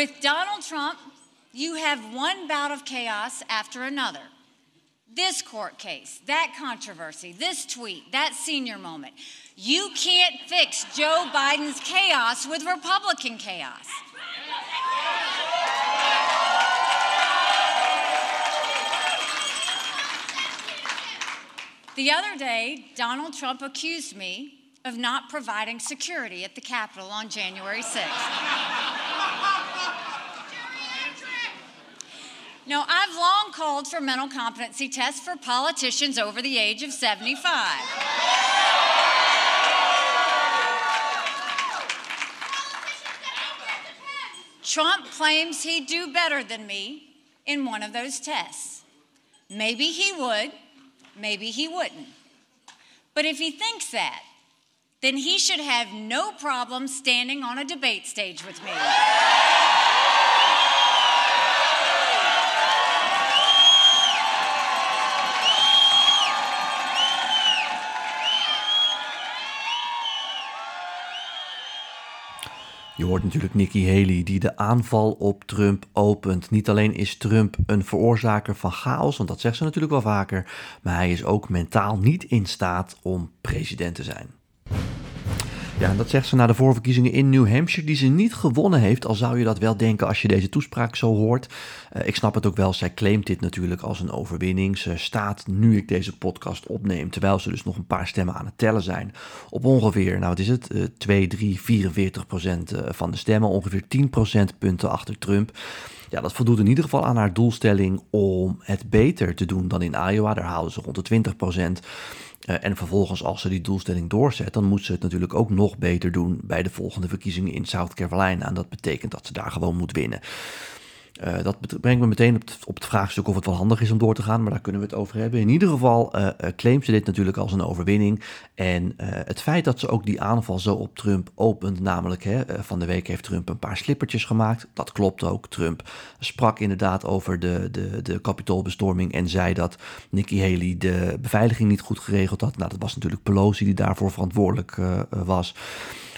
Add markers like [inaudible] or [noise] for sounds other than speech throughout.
With Donald Trump, you have one bout of chaos after another. This court case, that controversy, this tweet, that senior moment. You can't fix Joe Biden's chaos with Republican chaos. The other day, Donald Trump accused me of not providing security at the Capitol on January 6th. Now, I've long called for mental competency tests for politicians over the age of 75. Trump claims he'd do better than me in one of those tests. Maybe he would, maybe he wouldn't. But if he thinks that, then he should have no problem standing on a debate stage with me. Je hoort natuurlijk Nikki Haley die de aanval op Trump opent. Niet alleen is Trump een veroorzaker van chaos, want dat zegt ze natuurlijk wel vaker, maar hij is ook mentaal niet in staat om president te zijn. Ja, dat zegt ze na de voorverkiezingen in New Hampshire, die ze niet gewonnen heeft. Al zou je dat wel denken als je deze toespraak zo hoort. Uh, ik snap het ook wel, zij claimt dit natuurlijk als een overwinning. Ze staat, nu ik deze podcast opneem, terwijl ze dus nog een paar stemmen aan het tellen zijn, op ongeveer, nou wat is het, uh, 2, 3, 44 procent eh, van de stemmen. Ongeveer 10 procentpunten achter Trump. Ja, dat voldoet in ieder geval aan haar doelstelling om het beter te doen dan in Iowa. Daar haalden ze rond de 20 procent. Uh, en vervolgens, als ze die doelstelling doorzet, dan moet ze het natuurlijk ook nog beter doen bij de volgende verkiezingen in South Carolina. En dat betekent dat ze daar gewoon moet winnen. Uh, dat brengt me meteen op het, op vraagstuk of het wel handig is om door te gaan, maar daar kunnen we het over hebben. In ieder geval uh, claimt ze dit natuurlijk als een overwinning. En het feit dat ze ook die aanval zo op Trump opent, namelijk hè, van de week heeft Trump een paar slippertjes gemaakt. Dat klopt ook. Trump sprak inderdaad over de, de, de kapitoolbestorming en zei dat Nikki Haley de beveiliging niet goed geregeld had. Nou, dat was natuurlijk Pelosi die daarvoor verantwoordelijk was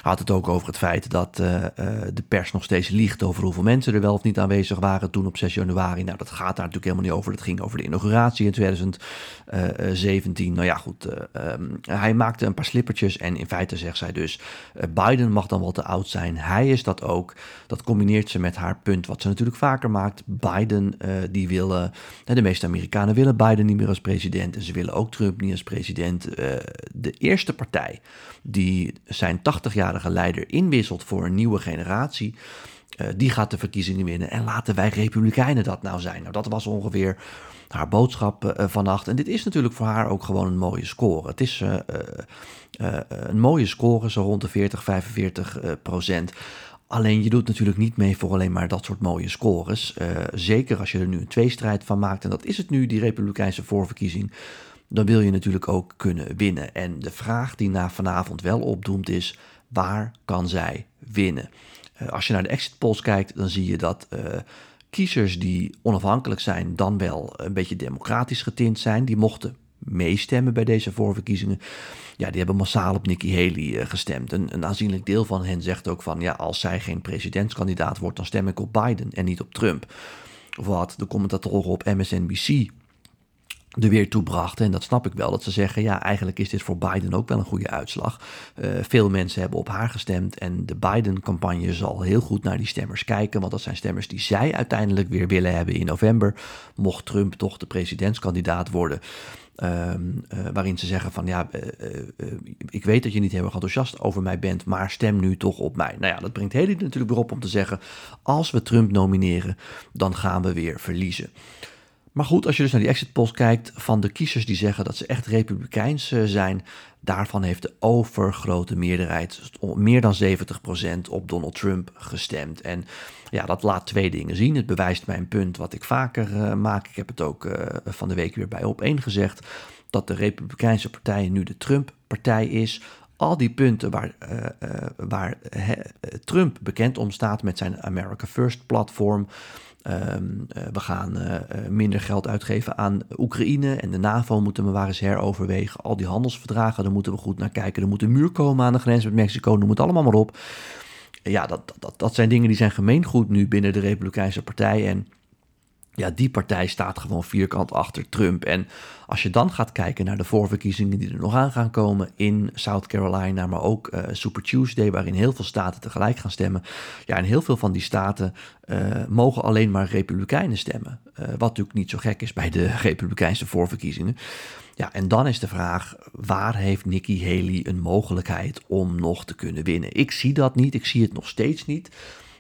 had het ook over het feit dat uh, uh, de pers nog steeds liegt over hoeveel mensen er wel of niet aanwezig waren toen op 6 januari. Nou, dat gaat daar natuurlijk helemaal niet over. Dat ging over de inauguratie in 2017. Nou ja, goed. Um, hij maakte een paar slippertjes en in feite zegt zij dus: Biden mag dan wel te oud zijn. Hij is dat ook. Dat combineert ze met haar punt, wat ze natuurlijk vaker maakt. Biden, die willen, de meeste Amerikanen willen Biden niet meer als president. En ze willen ook Trump niet als president. de eerste partij die zijn 80-jarige leider inwisselt voor een nieuwe generatie. Uh, die gaat de verkiezingen winnen. En laten wij Republikeinen dat nou zijn. Nou, dat was ongeveer haar boodschap uh, vannacht. En dit is natuurlijk voor haar ook gewoon een mooie score. Het is een mooie score, zo rond de 40, 45 procent. Alleen je doet natuurlijk niet mee voor alleen maar dat soort mooie scores. zeker als je er nu een tweestrijd van maakt. En dat is het nu, die Republikeinse voorverkiezing dan wil je natuurlijk ook kunnen winnen. En de vraag die na vanavond wel opdoemt is: waar kan zij winnen? Uh, als je naar de exit polls kijkt, dan zie je dat uh, kiezers die onafhankelijk zijn, dan wel een beetje democratisch getint zijn, die mochten meestemmen bij deze voorverkiezingen. Ja, die hebben massaal op Nikki Haley uh, gestemd. Een, een aanzienlijk deel van hen zegt ook van ja, als zij geen presidentskandidaat wordt, dan stem ik op Biden en niet op Trump. Wat de commentatoren op MSNBC er weer toe brachten. En dat snap ik wel, dat ze zeggen, ja, eigenlijk is dit voor Biden ook wel een goede uitslag. Uh, veel mensen hebben op haar gestemd en de Biden-campagne zal heel goed naar die stemmers kijken, want dat zijn stemmers die zij uiteindelijk weer willen hebben in november, mocht Trump toch de presidentskandidaat worden. Uh, uh, waarin ze zeggen van ja, uh, ik weet dat je niet heel erg enthousiast over mij bent, maar stem nu toch op mij. Nou ja, dat brengt Haley natuurlijk weer op om te zeggen, als we Trump nomineren, dan gaan we weer verliezen. Maar goed, als je dus naar die exit polls kijkt van de kiezers die zeggen dat ze echt republikeins eh, zijn, daarvan heeft de overgrote meerderheid, meer dan 70% op Donald Trump gestemd. En ja, dat laat twee dingen zien. Het bewijst mijn punt wat ik vaker uh, maak. Ik heb het ook uh, van de week weer bij op één gezegd, dat de Republikeinse partij nu de Trump-partij is al die punten waar, waar Trump bekend om staat met zijn America First platform, Um, uh, we gaan uh, minder geld uitgeven aan Oekraïne en de NAVO moeten we maar eens heroverwegen. Al die handelsverdragen, daar moeten we goed naar kijken. Er moet een muur komen aan de grens met Mexico, noem het allemaal maar op. ja, dat, dat, dat zijn dingen die zijn gemeengoed nu binnen de Republikeinse Partij. En ja, die partij staat gewoon vierkant achter Trump. En als je dan gaat kijken naar de voorverkiezingen die er nog aan gaan komen in South Carolina, maar ook uh, Super Tuesday, waarin heel veel staten tegelijk gaan stemmen. Ja, en heel veel van die staten uh, mogen alleen maar Republikeinen stemmen. Uh, wat natuurlijk niet zo gek is bij de [laughs] Republikeinse voorverkiezingen. Ja, en dan is de vraag: waar heeft Nikki Haley een mogelijkheid om nog te kunnen winnen? Ik zie dat niet, ik zie het nog steeds niet.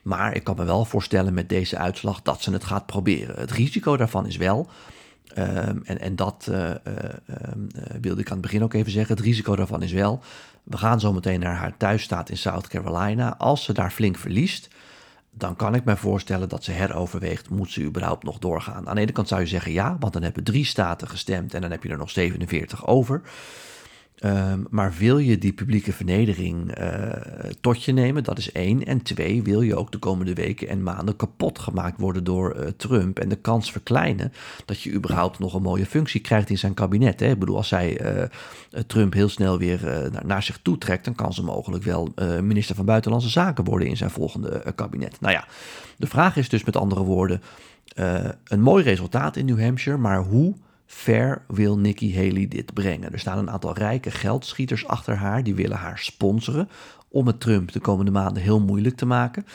Maar ik kan me wel voorstellen met deze uitslag dat ze het gaat proberen. Het risico daarvan is wel, um, en, en dat uh, wilde ik aan het begin ook even zeggen, het risico daarvan is wel, we gaan zo meteen naar haar thuisstaat in South Carolina. Als ze daar flink verliest, dan kan ik me voorstellen dat ze heroverweegt, moet ze überhaupt nog doorgaan. Aan de ene kant zou je zeggen ja, want dan hebben drie staten gestemd en dan heb je er nog 47 over. Um, maar wil je die publieke vernedering uh, tot je nemen? Dat is één. En twee, wil je ook de komende weken en maanden kapot gemaakt worden door uh, Trump en de kans verkleinen dat je überhaupt nog een mooie functie krijgt in zijn kabinet? Hè? Ik bedoel, als zij uh, Trump heel snel weer naar, zich toe trekt, dan kan ze mogelijk wel minister van Buitenlandse Zaken worden in zijn volgende kabinet. Nou ja, de vraag is dus met andere woorden: een mooi resultaat in New Hampshire, maar hoe? Ver wil Nikki Haley dit brengen. Er staan een aantal rijke geldschieters achter haar, die willen haar sponsoren om het Trump de komende maanden heel moeilijk te maken.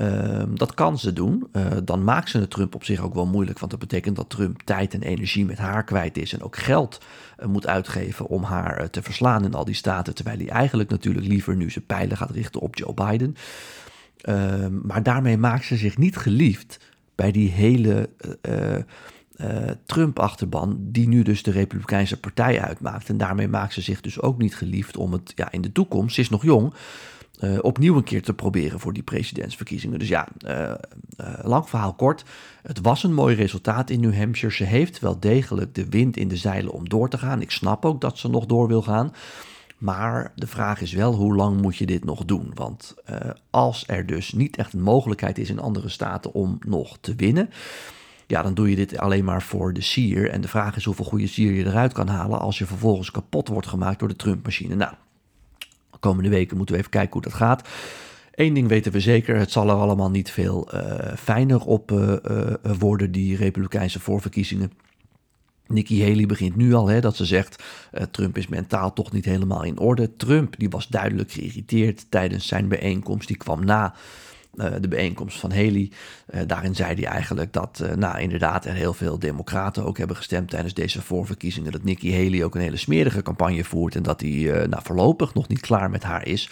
Uh, dat kan ze doen. Uh, dan maakt ze het Trump op zich ook wel moeilijk, want dat betekent dat Trump tijd en energie met haar kwijt is en ook geld uh, moet uitgeven om haar eh, te verslaan in al die staten, terwijl hij eigenlijk natuurlijk liever nu zijn pijlen gaat richten op Joe Biden. Ehm, maar daarmee maakt ze zich niet geliefd bij die hele uh, Trump-achterban, die nu dus de Republikeinse Partij uitmaakt. En daarmee maakt ze zich dus ook niet geliefd om het ja, in de toekomst, ze is nog jong, uh, opnieuw een keer te proberen voor die presidentsverkiezingen. Dus ja, uh, lang verhaal kort. Het was een mooi resultaat in New Hampshire. Ze heeft wel degelijk de wind in de zeilen om door te gaan. Ik snap ook dat ze nog door wil gaan. Maar de vraag is wel, hoe lang moet je dit nog doen? Want als er dus niet echt een mogelijkheid is in andere staten om nog te winnen ja, dan doe je dit alleen maar voor de sier. En de vraag is hoeveel goede sier je eruit kan halen als je vervolgens kapot wordt gemaakt door de Trump-machine. Nou, de komende weken moeten we even kijken hoe dat gaat. Eén ding weten we zeker, het zal er allemaal niet veel uh, fijner op uh, uh, worden, die republikeinse voorverkiezingen. Nikki Haley begint nu al hè, dat ze zegt, Trump is mentaal toch niet helemaal in orde. Trump die was duidelijk geïrriteerd tijdens zijn bijeenkomst, die kwam na uh, de bijeenkomst van Haley. Uh, daarin zei hij eigenlijk dat, uh, nou inderdaad, er heel veel democraten ook hebben gestemd tijdens deze voorverkiezingen. Dat Nikki Haley ook een hele smerige campagne voert en dat hij nou, voorlopig nog niet klaar met haar is.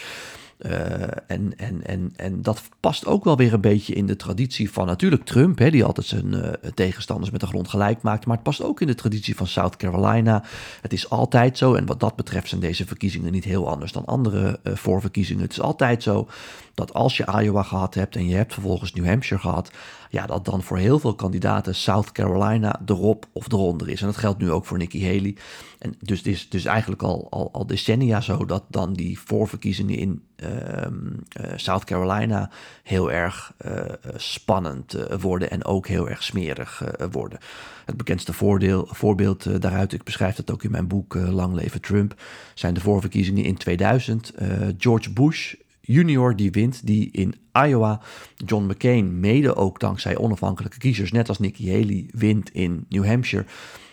Uh, en, en, en, en dat past ook wel weer een beetje in de traditie van natuurlijk Trump, hè, die altijd zijn uh, tegenstanders met de grond gelijk maakt. Maar het past ook in de traditie van South Carolina. Het is altijd zo, en wat dat betreft zijn deze verkiezingen niet heel anders dan andere uh, voorverkiezingen. Het is altijd zo dat als je Iowa gehad hebt en je hebt vervolgens New Hampshire gehad, ja, dat dan voor heel veel kandidaten South Carolina erop of eronder is. En dat geldt nu ook voor Nikki Haley. En dus is dus eigenlijk al, al, al decennia zo dat dan die voorverkiezingen in uh, uh, South Carolina heel erg uh, spannend worden en ook heel erg smerig worden. Het bekendste voordeel, voorbeeld daaruit, ik beschrijf dat ook in mijn boek Lang leven Trump, zijn de voorverkiezingen in 2000. George Bush junior die wint, die in Iowa. John McCain, mede ook dankzij onafhankelijke kiezers, net als Nikki Haley, wint in New Hampshire.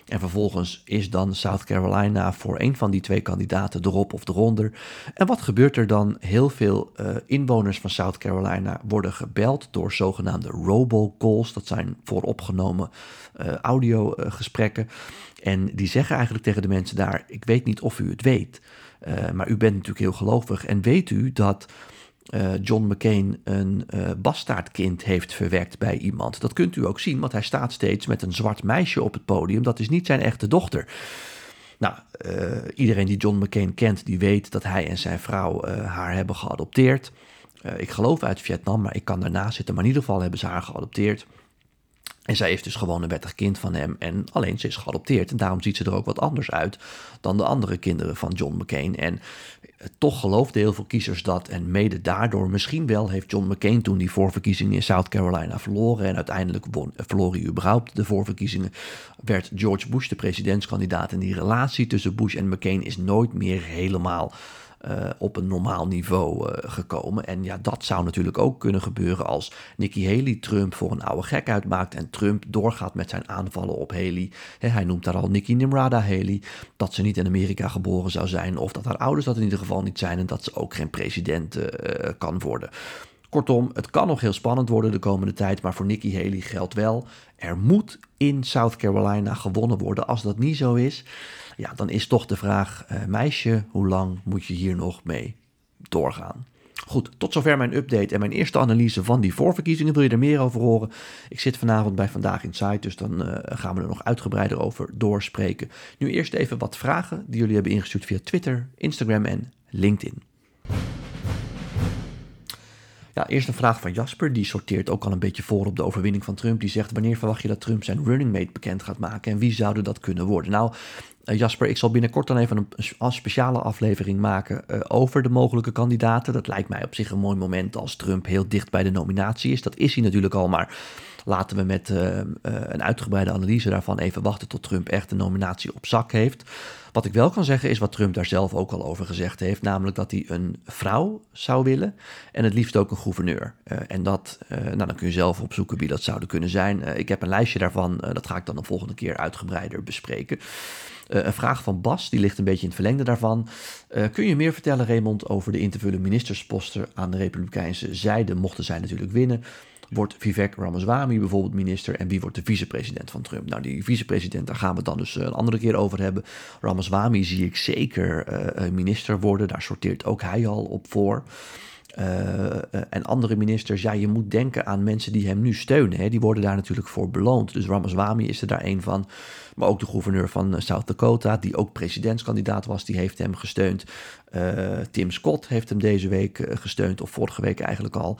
En vervolgens is dan South Carolina voor een van die twee kandidaten erop of eronder. En wat gebeurt er dan? Heel veel uh, inwoners van South Carolina worden gebeld door zogenaamde robocalls. Dat zijn vooropgenomen uh, audiogesprekken. en die zeggen eigenlijk tegen de mensen daar: Ik weet niet of u het weet. Uh, maar u bent natuurlijk heel gelovig. En weet u dat uh, John McCain een uh, bastaardkind heeft verwekt bij iemand? Dat kunt u ook zien, want hij staat steeds met een zwart meisje op het podium. Dat is niet zijn echte dochter. Nou, iedereen die John McCain kent, die weet dat hij en zijn vrouw haar hebben geadopteerd. ik geloof uit Vietnam, maar ik kan daarna zitten. Maar in ieder geval hebben ze haar geadopteerd. En zij heeft dus gewoon een wettig kind van hem. En alleen ze is geadopteerd. En daarom ziet ze er ook wat anders uit dan de andere kinderen van John McCain. En eh, toch geloofden heel veel kiezers dat. En mede daardoor, misschien wel, heeft John McCain toen die voorverkiezingen in South Carolina verloren. En uiteindelijk won, eh, verloor hij überhaupt de voorverkiezingen. Werd George Bush de presidentskandidaat. En die relatie tussen Bush en McCain is nooit meer helemaal uh, op een normaal niveau uh, gekomen. En ja, dat zou natuurlijk ook kunnen gebeuren als Nikki Haley Trump voor een oude gek uitmaakt en Trump doorgaat met zijn aanvallen op Haley. hij noemt daar al Nikki Nimrada Haley, dat ze niet in Amerika geboren zou zijn of dat haar ouders dat in ieder geval niet zijn en dat ze ook geen president uh, kan worden. Kortom, het kan nog heel spannend worden de komende tijd, maar voor Nikki Haley geldt wel, er moet in South Carolina gewonnen worden. Als dat niet zo is, ja, dan is toch de vraag, uh, meisje, hoe lang moet je hier nog mee doorgaan? Goed, tot zover mijn update en mijn eerste analyse van die voorverkiezingen. Wil je er meer over horen? Ik zit vanavond bij Vandaag Inside, dus dan uh, gaan we er nog uitgebreider over doorspreken. Nu eerst even wat vragen die jullie hebben ingestuurd via Twitter, Instagram en LinkedIn. Ja, eerst een vraag van Jasper. Die sorteert ook al een beetje voor op de overwinning van Trump. Die zegt: Wanneer verwacht je dat Trump zijn running mate bekend gaat maken? En wie zouden dat kunnen worden? Nou, Jasper, ik zal binnenkort dan even een, speciale aflevering maken uh, over de mogelijke kandidaten. Dat lijkt mij op zich een mooi moment als Trump heel dicht bij de nominatie is. Dat is hij natuurlijk al, maar laten we met uh, een uitgebreide analyse daarvan even wachten tot Trump echt de nominatie op zak heeft. Wat ik wel kan zeggen is wat Trump daar zelf ook al over gezegd heeft, namelijk dat hij een vrouw zou willen en het liefst ook een gouverneur. En dat, nou dan kun je zelf opzoeken wie dat zouden kunnen zijn. Ik heb een lijstje daarvan, dat ga ik dan de volgende keer uitgebreider bespreken. Een vraag van Bas, die ligt een beetje in het verlengde daarvan. kun je meer vertellen, Raymond, over de intervulle ministersposten aan de Republikeinse zijde, mochten zij natuurlijk winnen? Wordt Vivek Ramaswamy bijvoorbeeld minister en wie wordt de vicepresident van Trump? Nou, die vicepresident, daar gaan we het dan dus een andere keer over hebben. Ramaswamy zie ik zeker minister worden, daar sorteert ook hij al op voor. Uh, en andere ministers, ja, je moet denken aan mensen die hem nu steunen. Hè. Die worden daar natuurlijk voor beloond. Dus Ramaswamy is er daar een van. Maar ook de gouverneur van South Dakota, die ook presidentskandidaat was, die heeft hem gesteund. Tim Scott heeft hem deze week gesteund, of vorige week eigenlijk al.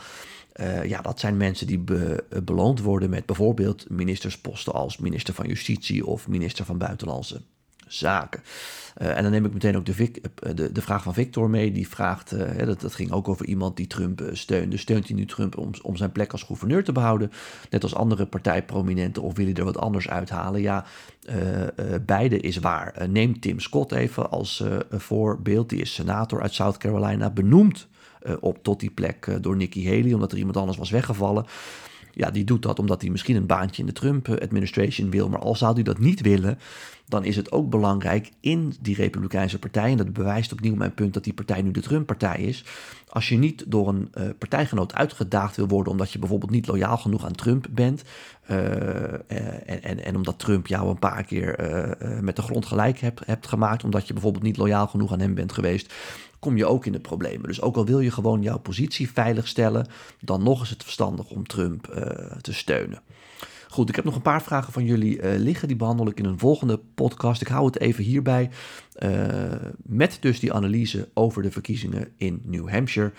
Ja, dat zijn mensen die be, beloond worden met bijvoorbeeld ministersposten als minister van Justitie of minister van Buitenlandse Zaken. Uh, en dan neem ik meteen ook de, Vic, de, de vraag van Victor mee. Die vraagt, uh, dat, dat ging ook over iemand die Trump steunde. Steunt hij nu Trump om, om zijn plek als gouverneur te behouden? Net als andere partijprominenten of wil hij er wat anders uithalen? Ja, beide is waar. neem Tim Scott even als voorbeeld. Die is senator uit South Carolina, benoemd op tot die plek door Nikki Haley, omdat er iemand anders was weggevallen. Ja, die doet dat omdat hij misschien een baantje in de Trump-administration wil. Maar al zou hij dat niet willen, dan is het ook belangrijk in die Republikeinse partij. En dat bewijst opnieuw mijn punt dat die partij nu de Trump-partij is. Als je niet door een uh, partijgenoot uitgedaagd wil worden omdat je bijvoorbeeld niet loyaal genoeg aan Trump bent. en, en, en, omdat Trump jou een paar keer met de grond gelijk hebt, hebt gemaakt. Omdat je bijvoorbeeld niet loyaal genoeg aan hem bent geweest kom je ook in de problemen. Dus ook al wil je gewoon jouw positie veiligstellen, dan nog is het verstandig om Trump uh, te steunen. Goed, ik heb nog een paar vragen van jullie uh, liggen. Die behandel ik in een volgende podcast. Ik hou het even hierbij. Uh, met dus die analyse over de verkiezingen in New Hampshire.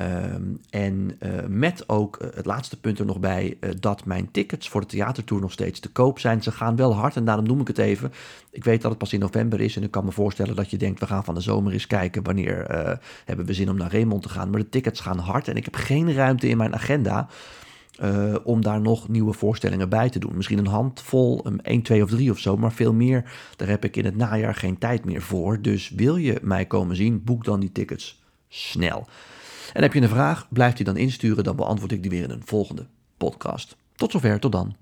Um, en uh, met ook uh, het laatste punt er nog bij uh, dat mijn tickets voor de theatertour nog steeds te koop zijn. Ze gaan wel hard en daarom noem ik het even. Ik weet dat het pas in november is en ik kan me voorstellen dat je denkt we gaan van de zomer eens kijken wanneer hebben we zin om naar Raymond te gaan. Maar de tickets gaan hard en ik heb geen ruimte in mijn agenda om daar nog nieuwe voorstellingen bij te doen. Misschien een handvol, um, 1, 2 of 3 of zo, maar veel meer. Daar heb ik in het najaar geen tijd meer voor. Dus wil je mij komen zien, boek dan die tickets snel. En heb je een vraag, blijf die dan insturen, dan beantwoord ik die weer in een volgende podcast. Tot zover, tot dan.